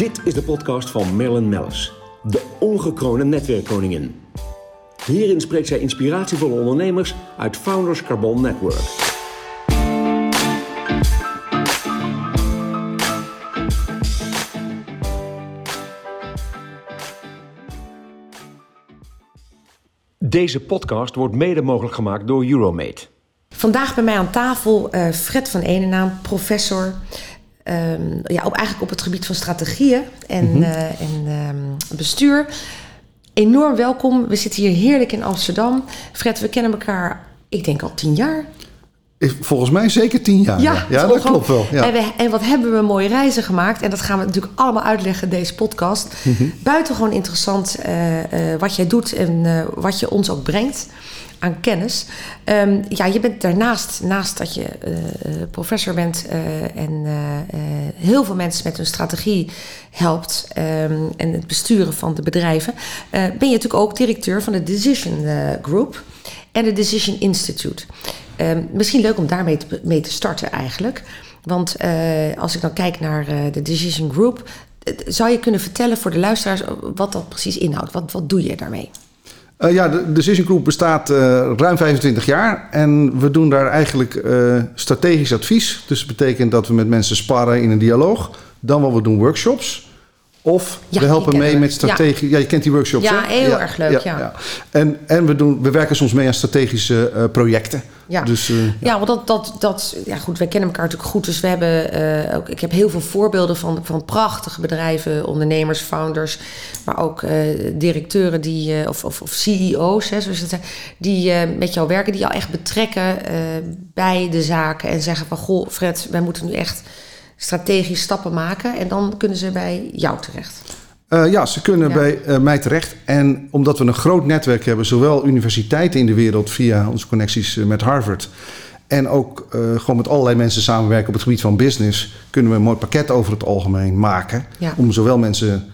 Dit is de podcast van Marilyn Mellis, de ongekroonde netwerkkoningin. Hierin spreekt zij inspiratievolle ondernemers uit Founders Carbon Network. Deze podcast wordt mede mogelijk gemaakt door Euromate. Vandaag bij mij aan tafel uh, Fred van Enenaam, professor. Um, ja, op, eigenlijk op het gebied van strategieën en, mm -hmm. uh, en um, bestuur. Enorm welkom. We zitten hier heerlijk in Amsterdam. Fred, we kennen elkaar, ik denk al tien jaar. Volgens mij zeker tien jaar. Ja, ja dat klopt wel. Ja. En, we, en, wat hebben we mooie reizen gemaakt. En dat gaan we natuurlijk allemaal uitleggen in deze podcast. Mm -hmm. Buitengewoon interessant uh, uh, wat jij doet en uh, wat je ons ook brengt aan kennis. Um, ja, je bent daarnaast, naast dat je professor bent en heel veel mensen met hun strategie helpt um, en het besturen van de bedrijven, ben je natuurlijk ook directeur van de Decision Group en de Decision Institute. Um, misschien leuk om daarmee te, mee te starten eigenlijk. Want als ik dan kijk naar de Decision Group, zou je kunnen vertellen voor de luisteraars wat dat precies inhoudt? Wat, wat doe je daarmee? Uh, ja, de Decision Group bestaat ruim 25 jaar en we doen daar eigenlijk strategisch advies. Dus dat betekent dat we met mensen sparren in een dialoog. Dan wat we doen workshops. Of ja, we helpen mee met strategie. Ja. ja. je kent die workshops. Ja, hè? heel erg leuk. Ja, En, en we, doen, we werken soms mee aan strategische projecten. Ja, dus, uh, ja. want dat, dat, dat, ja, goed, wij kennen elkaar natuurlijk goed. Dus we hebben uh, ook, ik heb heel veel voorbeelden van, van prachtige bedrijven, ondernemers, founders, maar ook directeuren die, of, of, of CEO's, hè, zoals het die met jou werken, die jou echt betrekken bij de zaken en zeggen van goh, Fred, wij moeten nu echt strategisch stappen maken en dan kunnen ze bij jou terecht. Uh, ja, ze kunnen ja. bij uh, mij terecht. En omdat we een groot netwerk hebben, zowel universiteiten in de wereld via onze connecties met Harvard. En ook uh, gewoon met allerlei mensen samenwerken op het gebied van business, kunnen we een mooi pakket over het algemeen maken. Ja. Om zowel mensen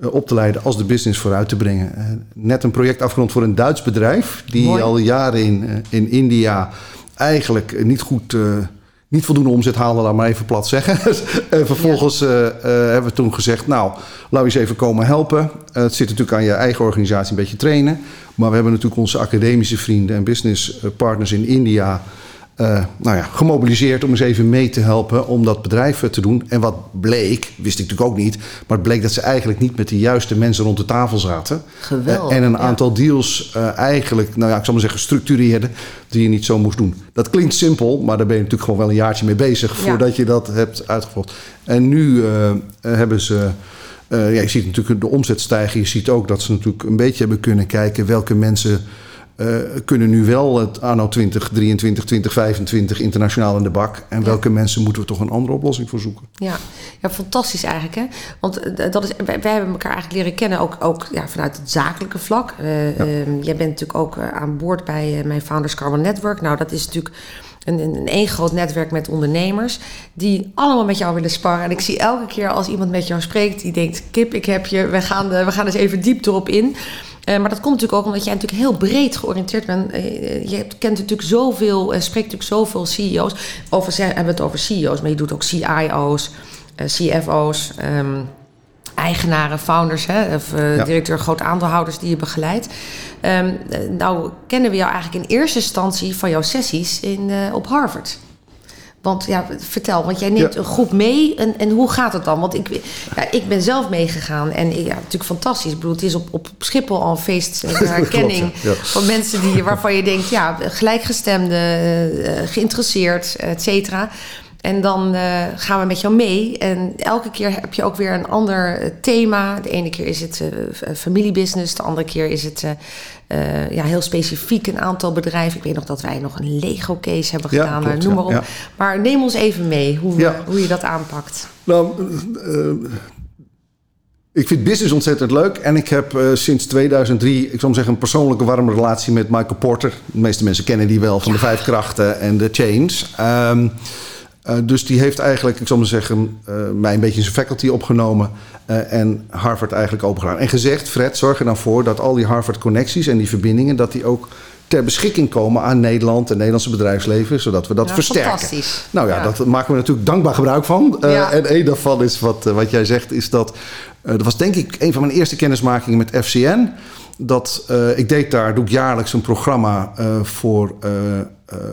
op te leiden als de business vooruit te brengen. net een project afgerond voor een Duits bedrijf, die mooi. al jaren in, in India eigenlijk niet goed niet voldoende omzet halen, laat maar even plat zeggen. en vervolgens ja. uh, uh, hebben we toen gezegd, nou, we eens even komen helpen. Uh, het zit natuurlijk aan je eigen organisatie een beetje trainen. Maar we hebben natuurlijk onze academische vrienden en business partners in India uh, nou ja, gemobiliseerd om eens even mee te helpen om dat bedrijf te doen. En wat bleek, wist ik natuurlijk ook niet, maar het bleek dat ze eigenlijk niet met de juiste mensen rond de tafel zaten. Geweldig. Uh, en een aantal deals uh, eigenlijk, nou ja, ik zal maar zeggen, structureerden die je niet zo moest doen. Dat klinkt simpel, maar daar ben je natuurlijk gewoon wel een jaartje mee bezig voordat ja. je dat hebt uitgevoerd. En nu hebben ze. ja, je ziet natuurlijk de omzet stijgen. Je ziet ook dat ze natuurlijk een beetje hebben kunnen kijken welke mensen uh, kunnen nu wel het anno 2023, 2025 internationaal in de bak. En welke ja. mensen moeten we toch een andere oplossing voor zoeken? Ja, ja fantastisch eigenlijk. Hè? Want dat is, wij, wij hebben elkaar eigenlijk leren kennen ook, ook ja, vanuit het zakelijke vlak. Uh, ja. uh, jij bent natuurlijk ook aan boord bij mijn Founders Carbon Network. Nou, dat is natuurlijk een, een één groot netwerk met ondernemers die allemaal met jou willen sparren. En ik zie elke keer als iemand met jou spreekt, die denkt: Kip, ik heb je, we gaan, we gaan eens even diep erop in. Uh, maar dat komt natuurlijk ook omdat jij natuurlijk heel breed georiënteerd bent. Uh, je kent natuurlijk zoveel, uh, spreekt natuurlijk zoveel CEO's. Over, hebben we het over CEO's, maar je doet ook CIO's, CFO's, um, eigenaren, founders, hè, of ja. directeur, groot aandeelhouders die je begeleidt. Um, nou kennen we jou eigenlijk in eerste instantie van jouw sessies in, op Harvard. Want ja, vertel, want jij neemt ja. een groep mee en, en hoe gaat het dan? Want ik, ja, ik ben zelf meegegaan en ja, natuurlijk fantastisch. Ik bedoel, het is op, op Schiphol al een feest een herkenning ja. van mensen die, waarvan je denkt, ja, gelijkgestemde, uh, geïnteresseerd, et cetera. En dan uh, gaan we met jou mee. En elke keer heb je ook weer een ander thema. De ene keer is het uh, familiebusiness. De andere keer is het uh, ja, heel specifiek een aantal bedrijven. Ik weet nog dat wij nog een Lego-case hebben gedaan. Klopt, noem maar op. Ja. Maar neem ons even mee hoe, hoe je dat aanpakt. Nou, ik vind business ontzettend leuk. En ik heb uh, sinds 2003, ik zal zeggen, een persoonlijke warme relatie met Michael Porter. De meeste mensen kennen die wel van de Vijf Krachten en de Chains. Um, uh, dus die heeft eigenlijk, ik zal maar zeggen, uh, mij een beetje in zijn faculty opgenomen. Uh, en Harvard eigenlijk opengedaan. En gezegd, Fred, zorg er nou voor dat al die Harvard-connecties en die verbindingen, dat die ook ter beschikking komen aan Nederland en het Nederlandse bedrijfsleven, zodat we dat Ja, versterken. fantastisch. Nou ja, Ja. dat maken we natuurlijk dankbaar gebruik van. Eh, Ja. En een daarvan is wat, eh, wat jij zegt, is dat. eh, dat was denk ik een van mijn eerste kennismakingen met FCN. Dat eh, ik deed daar, doe ik jaarlijks een programma eh, voor, eh, eh,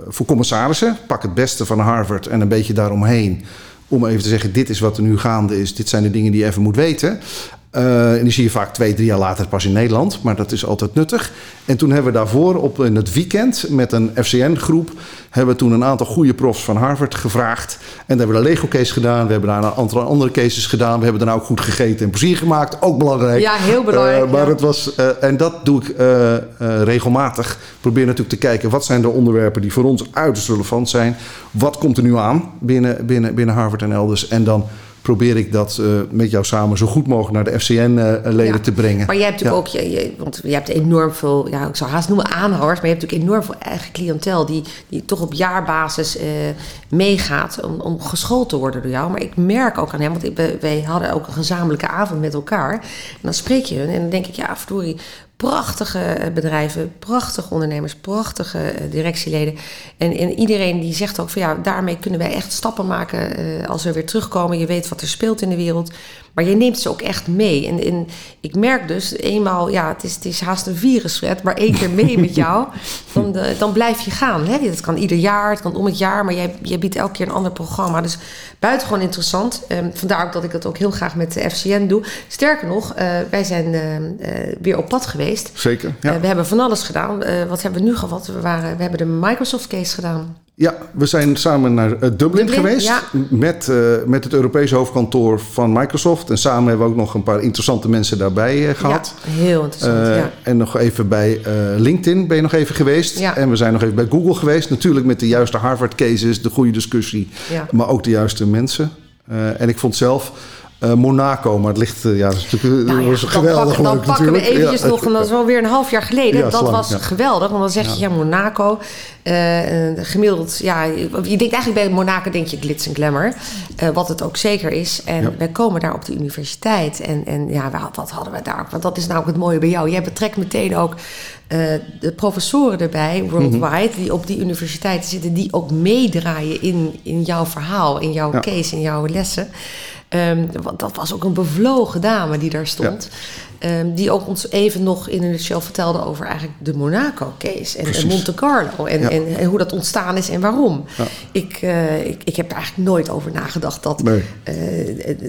voor commissarissen. Pak het beste van Harvard en een beetje daaromheen. Om even te zeggen, dit is wat er nu gaande is. Dit zijn de dingen die je even moet weten. Eh, en die zie je vaak twee, drie jaar later pas in Nederland. Maar dat is altijd nuttig. En toen hebben we daarvoor op in het weekend met een FCN-groep... hebben we toen een aantal goede profs van Harvard gevraagd. En daar hebben we een Lego-case gedaan. We hebben daar een aantal andere cases gedaan. We hebben daarna ook goed gegeten en plezier gemaakt. Ook belangrijk. Ja, heel belangrijk, Eh, maar ja. het was, eh, en dat doe ik regelmatig. Probeer natuurlijk te kijken... wat zijn de onderwerpen die voor ons uiterst relevant zijn. Wat komt er nu aan binnen, binnen, binnen Harvard en elders. En dan probeer ik dat eh, met jou samen zo goed mogelijk naar de FCN-leden Ja. te brengen. Maar jij hebt natuurlijk Ja. ook, je, je- want je hebt enorm veel, ja, ik zou haast noemen aanhangers, maar je hebt natuurlijk enorm veel eigen cliëntel die, die toch op jaarbasis eh, meegaat om, om geschoold te worden door jou. Maar ik merk ook aan hem, want ik, wij hadden ook een gezamenlijke avond met elkaar. En dan spreek je hun en dan denk ik, ja, verdorie, prachtige eh, bedrijven, prachtige ondernemers, prachtige eh, directieleden. En, en iedereen die zegt ook van ja, daarmee kunnen wij echt stappen maken eh, als we weer terugkomen. Je weet wat er speelt in de wereld. Maar je neemt ze ook echt mee. En, en ik merk dus eenmaal, ja, het is, het is haast een virusfred, maar één keer mee met jou, dan, dan blijf je gaan. Hè? Dat kan ieder jaar, het kan om het jaar, maar jij, jij biedt elke keer een ander programma. Dus buitengewoon interessant. Ehm, vandaar ook dat ik het ook heel graag met de FCN doe. Sterker nog, wij zijn eh, eh, weer op pad geweest. Zeker, ja. Eh, we hebben van alles gedaan. Eh, wat hebben we nu gehad? We, waren, we hebben de Microsoft case gedaan. Ja, we zijn samen naar eh, Dublin, Dublin, geweest. ja. Met, met het Europese hoofdkantoor van Microsoft. En samen hebben we ook nog een paar interessante mensen daarbij eh, gehad. Ja, heel interessant. Ja. En nog even bij LinkedIn ben je nog even geweest. Ja. En we zijn nog even bij Google geweest. Natuurlijk met de juiste Harvard cases, de goede discussie. Ja. Maar ook de juiste mensen. En ik vond zelf eh, Monaco, maar het ligt... eh, ja, dat is natuurlijk Nou ja, was dan geweldig pakken, dan leuk pakken we natuurlijk. eventjes Ja. nog, en dat is wel weer een half jaar geleden. Ja, dat slang, was geweldig, want dan zeg je, ja, Monaco. eh, eh, gemiddeld, ja, je denkt eigenlijk bij Monaco denk je glitz en glamour. eh, wat het ook zeker is. En wij komen daar op de universiteit. En, en ja, wa- wat hadden we daar? Want dat is nou ook het mooie bij jou. Jij betrekt meteen ook eh, de professoren erbij, worldwide... Mhm. die op die universiteiten zitten... die ook meedraaien in, in jouw verhaal, in jouw case, in jouw lessen. Ehm, want dat was ook een bevlogen dame die daar stond. Ehm, die ook ons even nog in een show vertelde over eigenlijk de Monaco-case. En. Monte Carlo. En, Ja. en, en hoe dat ontstaan is en waarom. Ja. Ik, eh, ik, ik heb er eigenlijk nooit over nagedacht dat, Nee. eh,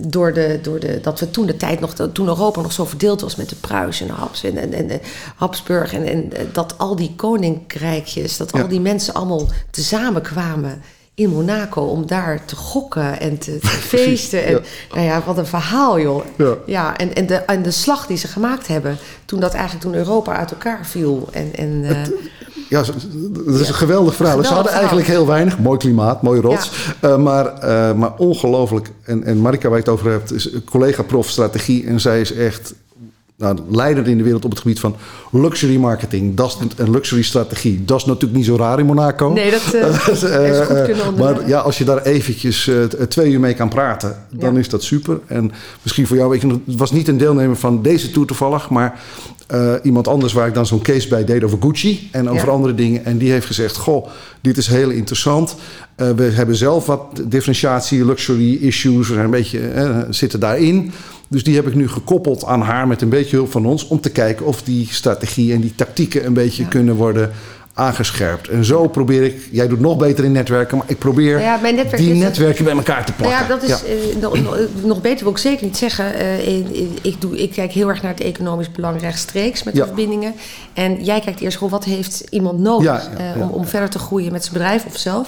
door de, door de, dat we toen de tijd nog, toen Europa nog zo verdeeld was met de Pruisen en de Habs en, en, en de Habsburg. En, en eh, dat al die koninkrijkjes, dat al die mensen allemaal tezamen kwamen in Monaco om daar te gokken en te, te feesten. En, ja. Nou ja, wat een verhaal, joh. Ja. en, en, de, en de slag die ze gemaakt hebben toen dat eigenlijk toen Europa uit elkaar viel. En, en, eh, Ja, dat is een geweldig verhaal. Geweldig Ze hadden verhaal. eigenlijk heel weinig. Mooi klimaat, mooi rots. Eh, maar, eh, maar ongelooflijk. En, en Marika, waar je het over hebt, is een collega-prof strategie. En zij is echt nou, leider in de wereld op het gebied van luxury marketing. Dat is een luxury strategie. Dat is natuurlijk niet zo raar in Monaco. nee, dat eh, Eh, ze goed eh, kunnen onderzoeken. maar ja, als je daar eventjes eh, twee uur mee kan praten, dan Ja. is dat super. En misschien voor jou, weet je, het was niet een deelnemer van deze tour toevallig, maar eh, iemand anders waar ik dan zo'n case bij deed over Gucci en over Ja. andere dingen. En die heeft gezegd: Goh, dit is heel interessant. Eh, we hebben zelf wat differentiatie, luxury issues, we zijn een beetje eh, zitten daarin. Dus die heb ik nu gekoppeld aan haar met een beetje hulp van ons om te kijken of die strategie en die tactieken een beetje Ja. kunnen worden aangescherpt. En zo probeer ik, jij doet nog beter in netwerken, maar ik probeer Ja, mijn netwerk die netwerken bij elkaar te Nou plakken. ja, dat is eh, nog, nog- nog beter wil ik zeker niet zeggen. Eh, ik, doe, ik kijk heel erg naar het economisch belang rechtstreeks met de Ja. verbindingen. En jij kijkt eerst gewoon wat heeft iemand nodig eh, om, om verder te groeien met zijn bedrijf of zelf.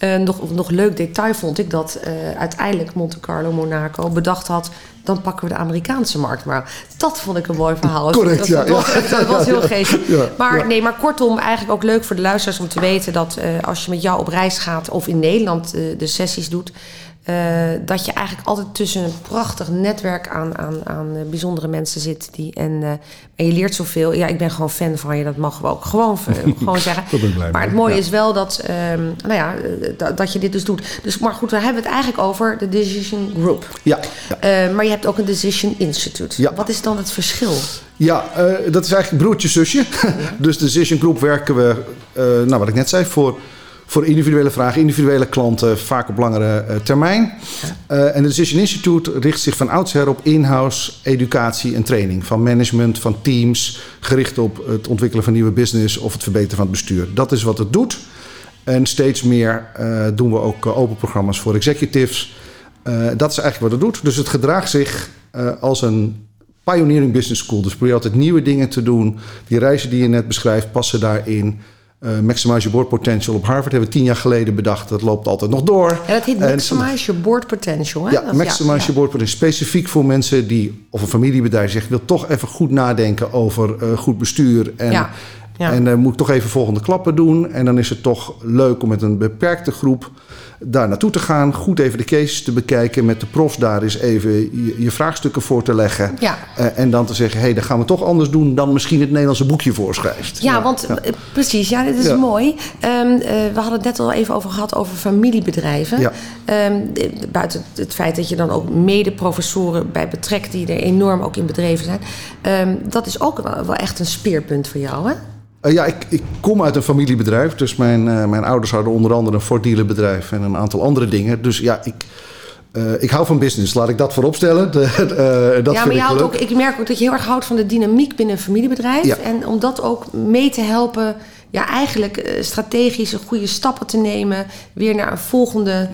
Eh, nog, nog leuk detail vond ik dat eh, uiteindelijk Monte Carlo Monaco bedacht had. Dan pakken we de Amerikaanse markt maar. Dat vond ik een mooi verhaal. Correct, dat, ja, dat, was, ja. dat was heel geestig. Ja, maar. Nee, maar kortom, eigenlijk ook leuk voor de luisteraars om te weten dat eh, als je met jou op reis gaat of in Nederland de sessies doet, dat je eigenlijk altijd tussen een prachtig netwerk aan, aan, aan eh, bijzondere mensen zit. Die, en, eh, en je leert zoveel. Ja, ik ben gewoon fan van je, dat mogen we ook gewoon, gewoon zeggen. Maar het mooie ja. is wel dat, ehm, nou ja, eh, dat, je dit dus doet. Dus, maar goed, we hebben het eigenlijk over de Decision Group. Ja, ja. Eh, maar je hebt ook een Decision Institute. Ja. Wat is dan het verschil? Ja, eh, dat is eigenlijk broertje-zusje. dus de Decision Group werken we, eh, nou wat ik net zei, voor, voor individuele vragen, individuele klanten, vaak op langere eh, termijn. Eh, en de Decision Institute richt zich van oudsher op in-house educatie en training. Van management, van teams, gericht op het ontwikkelen van nieuwe business of het verbeteren van het bestuur. Dat is wat het doet. En steeds meer eh, doen we ook open programma's voor executives. Dat is eigenlijk wat het doet. Dus het gedraagt zich als een pioneering business school. Dus probeer altijd nieuwe dingen te doen. Die reizen die je net beschrijft passen daarin. Eh maximize your board potential op Harvard hebben we tien jaar geleden bedacht. Dat loopt altijd nog door. Ja, dat heet Maximize Your Board Potential. Hè? ja, Dat- maximize ja. your board potential. Specifiek voor mensen die, of een familiebedrijf zegt, wil toch even goed nadenken over eh, goed bestuur. En, Ja, ja. en eh, moet ik toch even volgende klappen doen. En dan is het toch leuk om met een beperkte groep daar naartoe te gaan. Goed even de cases te bekijken. Met de profs daar eens even je, je vraagstukken voor te leggen. Ja. Eh, en dan te zeggen, hé, hey, dat gaan we toch anders doen dan misschien het Nederlandse boekje voorschrijft. Ja, want eh, precies, ja, dit is Ja. mooi. Ehm, eh, we hadden het net al even over gehad over familiebedrijven. Ja. Ehm, buiten het feit dat je dan ook mede-professoren bij betrekt die er enorm ook in bedreven zijn. Ehm, dat is ook wel echt een speerpunt voor jou, hè? Eh, ja, ik, ik kom uit een familiebedrijf. Dus mijn, eh, mijn ouders hadden onder andere een Ford dealerbedrijf en een aantal andere dingen. Dus ja, ik, eh, ik hou van business. Laat ik dat voorop stellen. De, eh, dat ja, vind maar je ik houdt ook, ik merk ook dat je heel erg houdt van de dynamiek binnen een familiebedrijf. Ja. En om dat ook mee te helpen, ja, eigenlijk strategische goede stappen te nemen. Weer naar een volgende.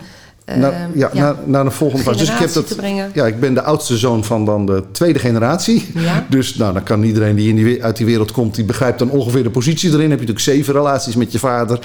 Eh, Nou, ja, Naar, naar een volgende fase. Dus ik, heb dat, ja, ik ben de oudste zoon van dan de tweede generatie. Ja. Dus nou, dan kan iedereen die, in die uit die wereld komt, die begrijpt dan ongeveer de positie erin. Heb je natuurlijk zeven relaties met je vader.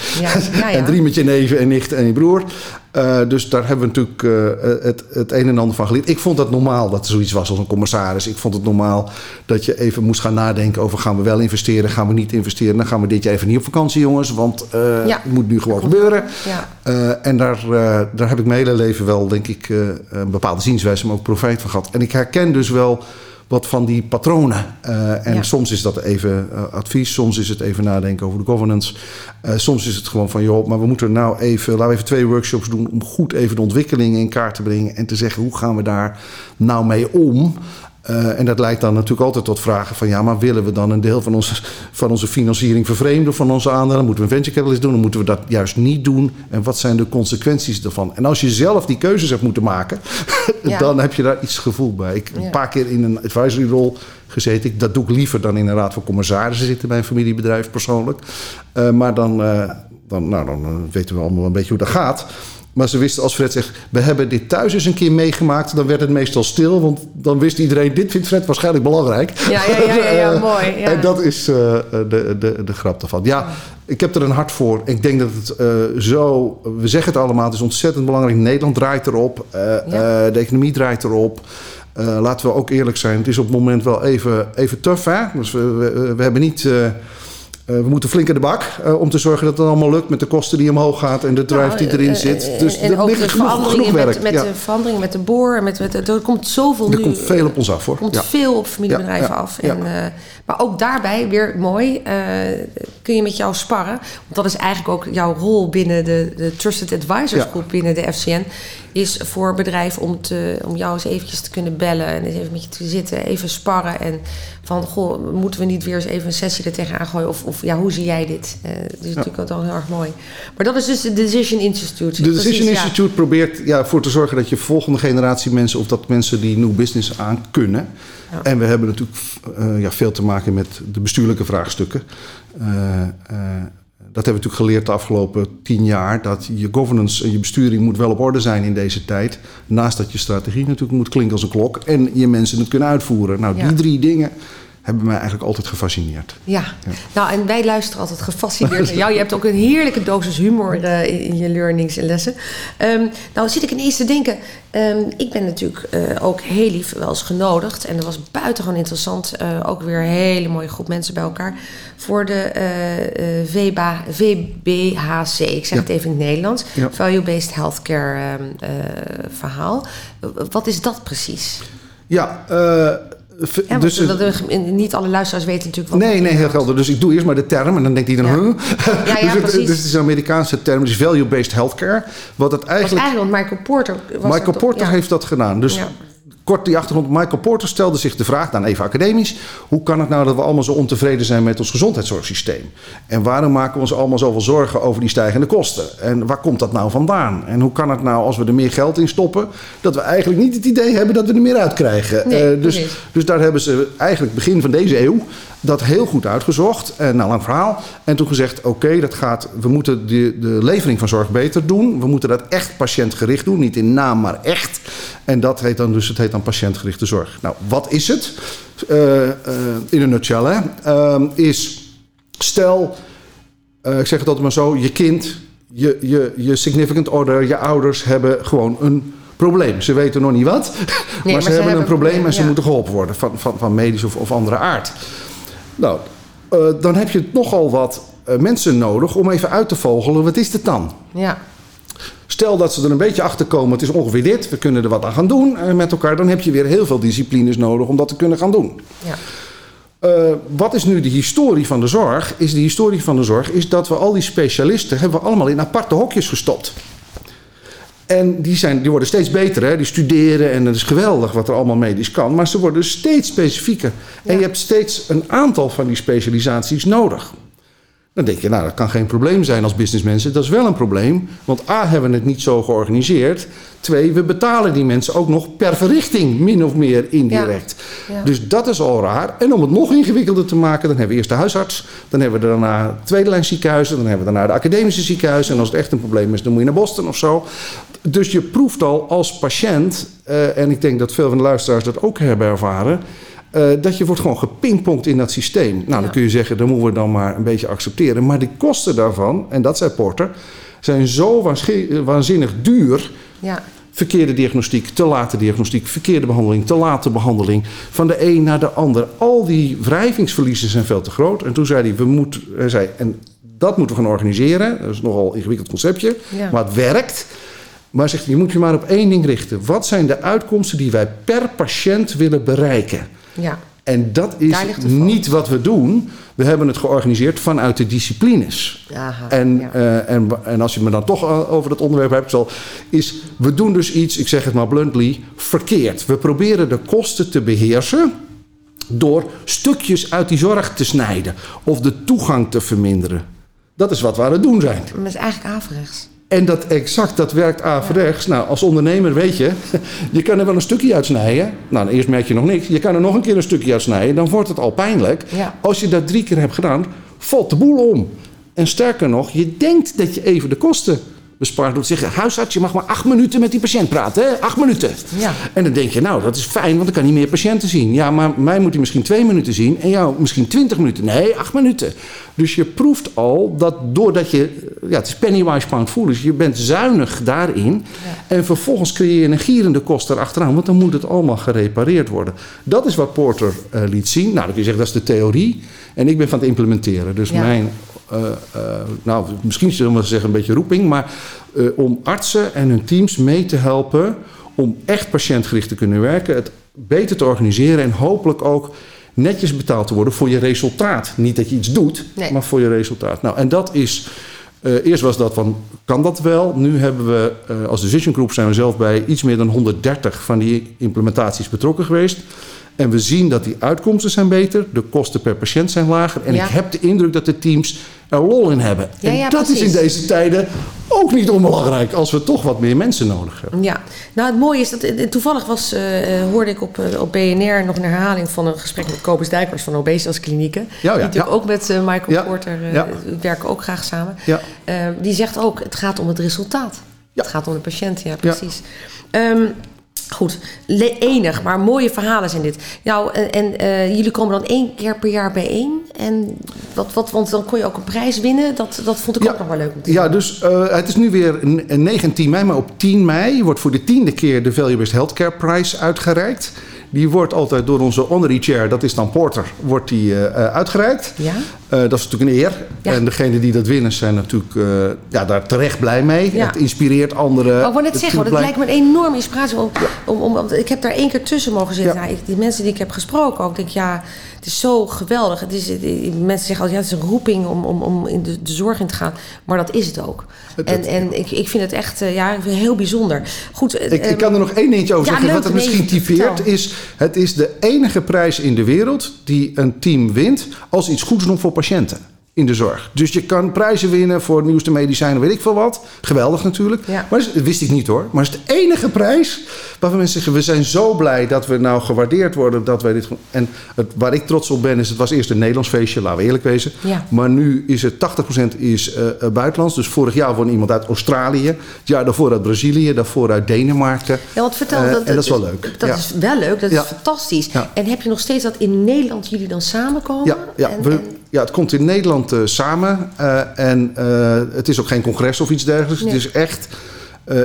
En drie met je neven en nicht en je broer. Eh, dus daar hebben we natuurlijk eh, het, het een en ander van geleerd. Ik vond het normaal dat er zoiets was als een commissaris. Ik vond het normaal dat je even moest gaan nadenken over... gaan we wel investeren, gaan we niet investeren... dan gaan we dit jaar even niet op vakantie, jongens. Want eh, Ja. het moet nu gewoon gebeuren. Ja. Eh, en daar, eh, daar heb ik mijn hele leven wel, denk ik, eh, een bepaalde zienswijze... maar ook profijt van gehad. En ik herken dus wel wat van die patronen. Eh, en Ja. soms is dat even eh, advies, soms is het even nadenken over de governance. Eh, soms is het gewoon van, joh, maar we moeten nou even... laten we even twee workshops doen om goed even de ontwikkelingen in kaart te brengen... en te zeggen, hoe gaan we daar nou mee om... Eh, en dat leidt dan natuurlijk altijd tot vragen van... ja, maar willen we dan een deel van onze, van onze financiering vervreemden... van onze aandelen? Moeten we een venture capitalist doen? Dan moeten we dat juist niet doen? En wat zijn de consequenties daarvan? En als je zelf die keuzes hebt moeten maken... Ja. dan heb je daar iets gevoel bij. Ik heb een paar keer in een advisory rol gezeten. Ik, dat doe ik liever dan in een raad van commissarissen zitten... bij een familiebedrijf persoonlijk. Eh, maar dan, eh, dan, nou, dan weten we allemaal een beetje hoe dat gaat... Maar ze wisten, als Fred zegt, we hebben dit thuis eens een keer meegemaakt, dan werd het meestal stil. Want dan wist iedereen, dit vindt Fred waarschijnlijk belangrijk. Ja, ja, ja, ja, ja, Eh, mooi. Ja. En dat is eh, de, de, de grap daarvan. Ja, ik heb er een hart voor. Ik denk dat het eh, zo, we zeggen het allemaal, het is ontzettend belangrijk. Nederland draait erop, eh, Ja. eh, de economie draait erop. Eh, laten we ook eerlijk zijn, het is op het moment wel even, even tough. Hè? Dus we, we, we hebben niet... eh, eh, we moeten flink in de bak eh, om te zorgen dat het allemaal lukt met de kosten die omhoog gaat en de drive die erin Nou, zit. eh, Dus en er ook ligt de genoeg, veranderingen genoeg werk. met, met ja. de veranderingen met de boor. en Met, met, er komt zoveel Er nu. komt veel op ons af hoor. Er komt Ja. veel op familiebedrijven Ja, af. En, eh, maar ook daarbij, weer mooi, eh, kun je met jou sparren. Want dat is eigenlijk ook jouw rol binnen de, de Trusted Advisors. Groep binnen de FCN. Is voor bedrijven om, te, om jou eens eventjes te kunnen bellen. En eens even met je te zitten, even sparren. En van, goh, moeten we niet weer eens even een sessie er tegenaan gooien? Of, of ja, hoe zie jij dit? Eh dat is natuurlijk ook wel heel erg mooi. Maar dat is dus de Decision Institute. De Precies, Decision ja. Institute probeert ja, ervoor te zorgen dat je volgende generatie mensen, of dat mensen die nieuw business aan kunnen. Ja. En we hebben natuurlijk eh, ja, veel te maken met de bestuurlijke vraagstukken. Eh, dat hebben we natuurlijk geleerd de afgelopen tien jaar. Dat je governance en je besturing moet wel op orde zijn in deze tijd. Naast dat je strategie natuurlijk moet klinken als een klok. En je mensen het kunnen uitvoeren. Nou, Ja. die drie dingen hebben mij eigenlijk altijd gefascineerd. Ja. nou en wij luisteren altijd gefascineerd naar jou. Je hebt ook een heerlijke dosis humor eh, in, in je learnings en lessen. Ehm, nou zit ik ineens te denken, ehm, ik ben natuurlijk eh, ook heel lief wel eens genodigd. En dat was buitengewoon interessant. Eh, ook weer een hele mooie groep mensen bij elkaar. Voor de eh, eh, VBA, VBHC, ik zeg Ja. het even in het Nederlands. Ja. Value-based healthcare ehm, eh, verhaal. Wat is dat precies? Ja, dus, dat, niet alle luisteraars weten natuurlijk wat Nee, het nee, heel helder. Dus ik doe eerst maar de term en dan denkt iedereen, Ja. huh? Ja, ja, dus, het, precies. dus het is een Amerikaanse term, dus value-based healthcare. Wat het eigenlijk... eigenlijk, want Michael Porter... Was Michael Porter ja. heeft dat gedaan. Dus. Kort die achtergrond. Michael Porter stelde zich de vraag, dan even academisch... hoe kan het nou dat we allemaal zo ontevreden zijn met ons gezondheidszorgsysteem? En waarom maken we ons allemaal zoveel zorgen over die stijgende kosten? En waar komt dat nou vandaan? En hoe kan het nou als we er meer geld in stoppen... dat we eigenlijk niet het idee hebben dat we er meer uit krijgen? Nee, Eh, dus, dus daar hebben ze eigenlijk begin van deze eeuw dat heel goed uitgezocht. En nou, lang verhaal. En toen gezegd, oké, dat gaat. we moeten de, de levering van zorg beter doen. We moeten dat echt patiëntgericht doen. Niet in naam, maar echt. En dat heet dan dus, het heet dan patiëntgerichte zorg. Nou, wat is het? Eh, eh, in een nutshell, hè? Ehm, is, stel, eh, ik zeg het altijd maar zo, je kind, je, je, je significant other, je ouders hebben gewoon een probleem. Ze weten nog niet wat, maar, ze, hebben een probleem en ze moeten geholpen worden van, van, van medisch of, of andere aard. Nou, dan heb je nogal wat mensen nodig om even uit te vogelen, wat is het dan? Ja, Stel dat ze er een beetje achter komen, het is ongeveer dit, we kunnen er wat aan gaan doen eh, met elkaar. Dan heb je weer heel veel disciplines nodig om dat te kunnen gaan doen. ja. Eh, wat is nu de historie van de zorg? Is de historie van de zorg is dat we al die specialisten hebben we allemaal in aparte hokjes gestopt. En die, zijn, die worden steeds beter, hè? die studeren en het is geweldig wat er allemaal medisch kan. Maar ze worden steeds specifieker. En Ja. je hebt steeds een aantal van die specialisaties nodig. Dan denk je, nou, dat kan geen probleem zijn als businessmensen. Dat is wel een probleem, want A, hebben we het niet zo georganiseerd. Twee, we betalen die mensen ook nog per verrichting, min of meer indirect. Ja. Dus dat is al raar. En om het nog ingewikkelder te maken, dan hebben we eerst de huisarts. Dan hebben we daarna tweede lijn ziekenhuizen. Dan hebben we daarna de academische ziekenhuizen. En als het echt een probleem is, dan moet je naar Boston of zo. Dus je proeft al als patiënt, eh, en ik denk dat veel van de luisteraars dat ook hebben ervaren... eh, dat je wordt gewoon gepingpongd in dat systeem. Nou, dan kun je zeggen, dat moeten we dan maar een beetje accepteren. Maar de kosten daarvan, en dat zei Porter, zijn zo waansch- waanzinnig duur... ja. Verkeerde diagnostiek, te late diagnostiek, verkeerde behandeling, te late behandeling. Van de een naar de ander. Al die wrijvingsverliezen zijn veel te groot. En toen zei hij, we moeten, hij zei, en dat moeten we gaan organiseren. Dat is nogal een ingewikkeld conceptje, Ja. maar het werkt. Maar zegt je moet je maar op één ding richten. Wat zijn de uitkomsten die wij per patiënt willen bereiken? Ja. En dat is niet wat we doen. We hebben het georganiseerd vanuit de disciplines. Aha, En, ja. eh, en, en als je me dan toch al over dat onderwerp hebt, zal, is we doen dus iets, ik zeg het maar bluntly, verkeerd. We proberen de kosten te beheersen door stukjes uit die zorg te snijden of de toegang te verminderen. Dat is wat we aan het doen zijn. Maar dat is eigenlijk averechts. En dat exact, dat werkt averechts. Nou, als ondernemer weet je, je kan er wel een stukje uitsnijden. Nou, eerst merk je nog niks. Je kan er nog een keer een stukje uitsnijden, dan wordt het al pijnlijk. Ja. Als je dat drie keer hebt gedaan, valt de boel om. En sterker nog, je denkt dat je even de kosten bespaart door te zeggen... huisarts, je mag maar acht minuten met die patiënt praten, hè? Acht minuten. Ja. En dan denk je, nou, dat is fijn, want dan kan hij meer patiënten zien. Ja, maar mij moet hij misschien twee minuten zien en jou misschien twintig minuten. Nee, acht minuten. Dus je proeft al dat doordat je... Ja, het is pennywise pound foolish. Je bent zuinig daarin. En vervolgens creëer je een gierende kost erachteraan. Want dan moet het allemaal gerepareerd worden. Dat is wat Porter eh, liet zien. Nou, dan kun je zeggen, dat is de theorie. En ik ben van het implementeren. Dus Ja. mijn... eh, eh, nou, misschien zullen we zeggen een beetje roeping. Maar eh, om artsen en hun teams mee te helpen... om echt patiëntgericht te kunnen werken... het beter te organiseren en hopelijk ook netjes betaald te worden voor je resultaat. Niet dat je iets doet, Nee. maar voor je resultaat. Nou, en dat is. eerst was dat van, kan dat wel? Nu hebben we eh, als Decision Group zijn we zelf bij iets meer dan 130 van die implementaties betrokken geweest. En we zien dat die uitkomsten zijn beter, de kosten per patiënt zijn lager. En Ja. ik heb de indruk dat de teams er lol in hebben. Ja, en ja, dat is in deze tijden ook niet onbelangrijk als we toch wat meer mensen nodig hebben. Ja, nou het mooie is dat eh, toevallig was, eh, eh, hoorde ik op, op BNR nog een herhaling van een gesprek met Kobus Dijkers van Obesitas Klinieken. Ja, die natuurlijk ja. ook met Michael Ja, Porter werken ook graag samen. Die zegt ook, het gaat om het resultaat. Het gaat om de patiënt, ja precies. Ehm, goed, enig, maar mooie verhalen zijn dit. Nou, en, en eh, jullie komen dan één keer per jaar bijeen. En wat, wat, want dan kon je ook een prijs winnen. Dat, dat vond ik ook nog wel leuk om te Ja, dus eh, het is nu weer n- 9 en 10 mei, maar op 10 mei wordt voor de tiende keer de Value Based Healthcare Prize uitgereikt. Die wordt altijd door onze honorary chair, dat is dan Porter, wordt die uitgereikt. Ja? Eh, dat is natuurlijk een eer. Ja. En degenen die dat winnen zijn natuurlijk eh, ja, daar terecht blij mee. Ja. Het inspireert anderen. Maar ik wou net zeggen, blijkt- lijkt me een enorme inspiratie. Om, om, om, om- ik heb daar één keer tussen mogen zitten. Nou, ik- die mensen die ik heb gesproken ook, denk ja, het is zo geweldig. Het is, mensen zeggen altijd, ja, het is een roeping om, om, om in de, de zorg in te gaan. Maar dat is het ook. En, en ik, ik vind het echt eh, ja, heel bijzonder. Goed, Ik, ehm, ik kan er nog één dingetje over zeggen. leuk, wat het nee, misschien typeert is... het is de enige prijs in de wereld die een team wint... als iets goeds doen voor patiënten in de zorg. Dus je kan prijzen winnen voor nieuwste medicijnen, weet ik veel wat. Geweldig natuurlijk. Ja. Maar dat wist ik niet hoor. Maar het is de enige prijs waarvan mensen zeggen... we zijn zo blij dat we nou gewaardeerd worden dat wij dit... En het, waar ik trots op ben is... het was eerst een Nederlands feestje, laten we eerlijk wezen. Ja. Maar nu is het 80% is eh, eh, buitenlands. Dus vorig jaar won iemand uit Australië. Het jaar daarvoor uit Brazilië. Daarvoor uit Denemarken. Ja, want vertel, Eh, dat, en dat is wel leuk. Dat Ja. is wel leuk, dat is fantastisch. En heb je nog steeds dat in Nederland jullie dan samenkomen? Ja, ja, En- we, en- ja, het komt in Nederland eh, samen. eh, en eh, het is ook geen congres of iets dergelijks. Nee. Het is echt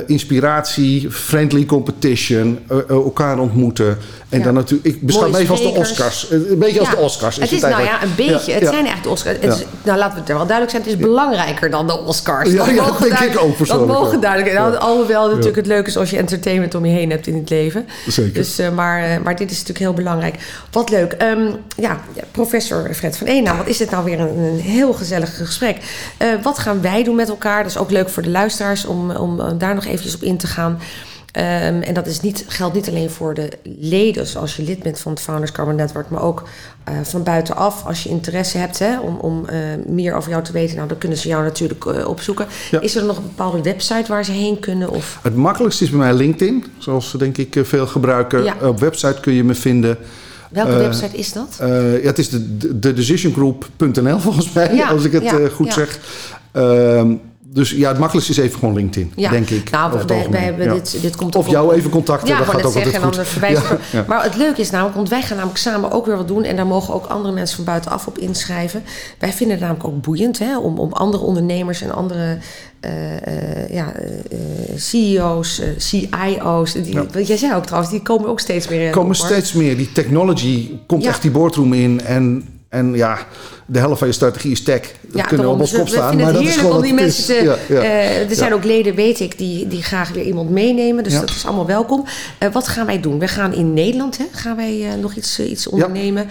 inspiratie, friendly competition, elkaar ontmoeten. En Ja. dan natuurlijk, ik beschouw even als de. Oscars. Een beetje als de Oscars. Het is nou ja, een beetje. Het zijn eigenlijk de Oscars. Het is, Ja. nou, laten we het er wel duidelijk zijn. Het is belangrijker dan de Oscars. Ja, Dat dat denk ik ook persoonlijk Dat mogen duidelijk. Nou, alhoewel natuurlijk het leuk is als je entertainment om je heen hebt in het leven. Zeker. Dus, eh, maar, eh, maar dit is natuurlijk heel belangrijk. Wat leuk. Ehm, ja, professor Fred van Eenaam. Wat is dit nou weer een, een heel gezellig gesprek. Eh, wat gaan wij doen met elkaar? Dat is ook leuk voor de luisteraars om, om daar nog eventjes op in te gaan. Ehm, en dat is niet, geldt niet alleen voor de leden, zoals je lid bent van het Founders Carbon Network, maar ook eh, van buitenaf. Als je interesse hebt hè, om, om eh, meer over jou te weten, nou, dan kunnen ze jou natuurlijk eh, opzoeken. Ja. Is er nog een bepaalde website waar ze heen kunnen? Of... Het makkelijkste is bij mij LinkedIn. Zoals denk ik veel gebruiken. Ja. Op website kun je me vinden. Welke website is dat? Ja, het is de, de, volgens mij, Ja, als ik het goed zeg. Ehm, dus ja, het makkelijkste is even gewoon LinkedIn, Ja, denk ik. Nou, wij algemeen. hebben Ja. dit, dit komt Of jou op- even contacten, Ja, dat gaat ook altijd zeggen, goed. dan verwijs ik Ja, ja. Maar het leuke is namelijk, want wij gaan namelijk samen ook weer wat doen... en daar mogen ook andere mensen van buitenaf op inschrijven. Wij vinden het namelijk ook boeiend hè, om, om andere ondernemers en andere eh, eh, ja, eh, CEO's, CIO's... Die, Ja. Jij zei ook trouwens, die komen ook steeds meer in. Er komen op, steeds meer. Die technology komt echt die boardroom in. En, en ja, de helft van je strategie is tech. Dat Ja, kunnen we op ons Dus kop staan. Maar dat is gewoon om die mensen te... Ja, ja. eh, er zijn ook leden, weet ik, die, die graag weer iemand meenemen. Dus dat is allemaal welkom. Eh, wat gaan wij doen? We gaan in Nederland, hè, gaan wij eh, nog iets, iets ondernemen.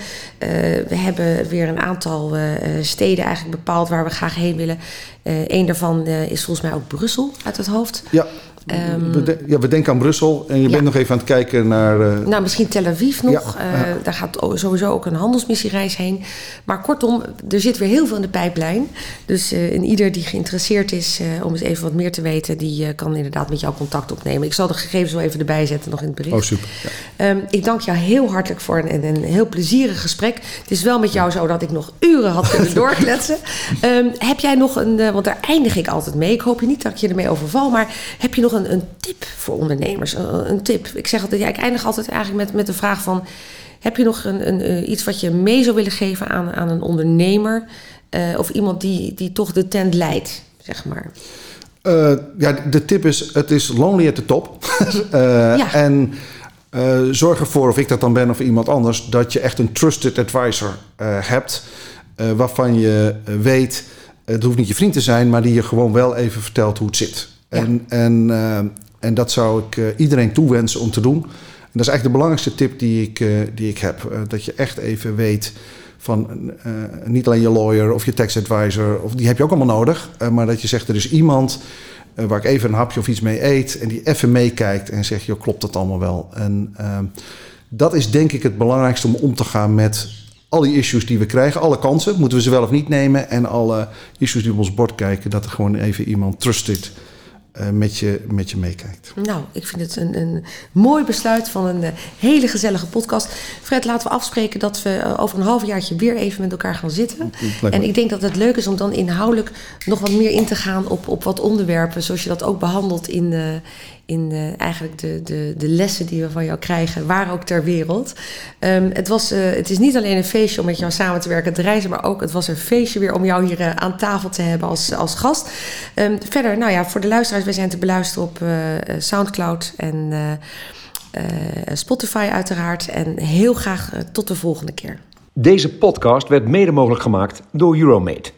We hebben weer een aantal steden eigenlijk bepaald waar we graag heen willen. Een daarvan is volgens mij ook Brussel uit het hoofd. Ja. Ehm, we, de- ja, we denken aan Brussel. En je Ja. bent nog even aan het kijken naar... eh, Nou, misschien Tel Aviv nog. Ja, Eh. Daar gaat sowieso ook een handelsmissiereis heen. Maar kortom, er zit weer heel veel in de pijplijn. Dus eh, en ieder die geïnteresseerd is om eens even wat meer te weten... die kan inderdaad met jou contact opnemen. Ik zal de gegevens wel even erbij zetten nog in het bericht. oh, super. Ja. Ehm, ik dank jou heel hartelijk voor een, een heel plezierig gesprek. Het is wel met jou zo dat ik nog uren had kunnen doorkletsen. Ehm, heb jij nog een, want daar eindig ik altijd mee. Ik hoop je niet dat ik je ermee overval. Maar heb je nog een, een tip voor ondernemers? Een, een tip. Ik zeg altijd, ja, ik eindig altijd eigenlijk met, met de vraag van... Heb je nog een, een, eh, iets wat je mee zou willen geven aan, aan een ondernemer? eh, of iemand die, die toch de tent leidt, zeg maar. Eh, ja, de tip is, het is lonely at the top. Ja. En zorg ervoor, of ik dat dan ben of iemand anders... dat je echt een trusted advisor hebt... waarvan je weet, het hoeft niet je vriend te zijn... maar die je gewoon wel even vertelt hoe het zit. En, en, eh, en dat zou ik eh, iedereen toewensen om te doen. En dat is eigenlijk de belangrijkste tip die ik, eh, die ik heb. Dat je echt even weet van niet alleen je lawyer of je tax advisor, of die heb je ook allemaal nodig. maar dat je zegt, er is iemand waar ik even een hapje of iets mee eet en die even meekijkt en zegt, joh, klopt dat allemaal wel? En dat is denk ik het belangrijkste om om te gaan met al die issues die we krijgen. Alle kansen, moeten we ze wel of niet nemen. En alle issues die op ons bord kijken, dat er gewoon even iemand trusted met, je, met je meekijkt. Nou, ik vind het een, een mooi besluit van een eh, hele gezellige podcast. Fred, laten we afspreken dat we eh, over een halfjaartje weer even met elkaar gaan zitten. En ik denk dat het leuk is om dan inhoudelijk nog wat meer in te gaan op, op wat onderwerpen. Zoals je dat ook behandelt in, eh, in eh, eigenlijk de, de, de lessen die we van jou krijgen, waar ook ter wereld. Ehm, het, was, eh, het is niet alleen een feestje om met jou samen te werken, te reizen, maar ook het was een feestje weer om jou hier eh, aan tafel te hebben als, als gast. Ehm, verder, nou ja, voor de luisteraars, wij zijn te beluisteren op eh, Soundcloud en Spotify uiteraard. En heel graag tot de volgende keer. Deze podcast werd mede mogelijk gemaakt door Euromate.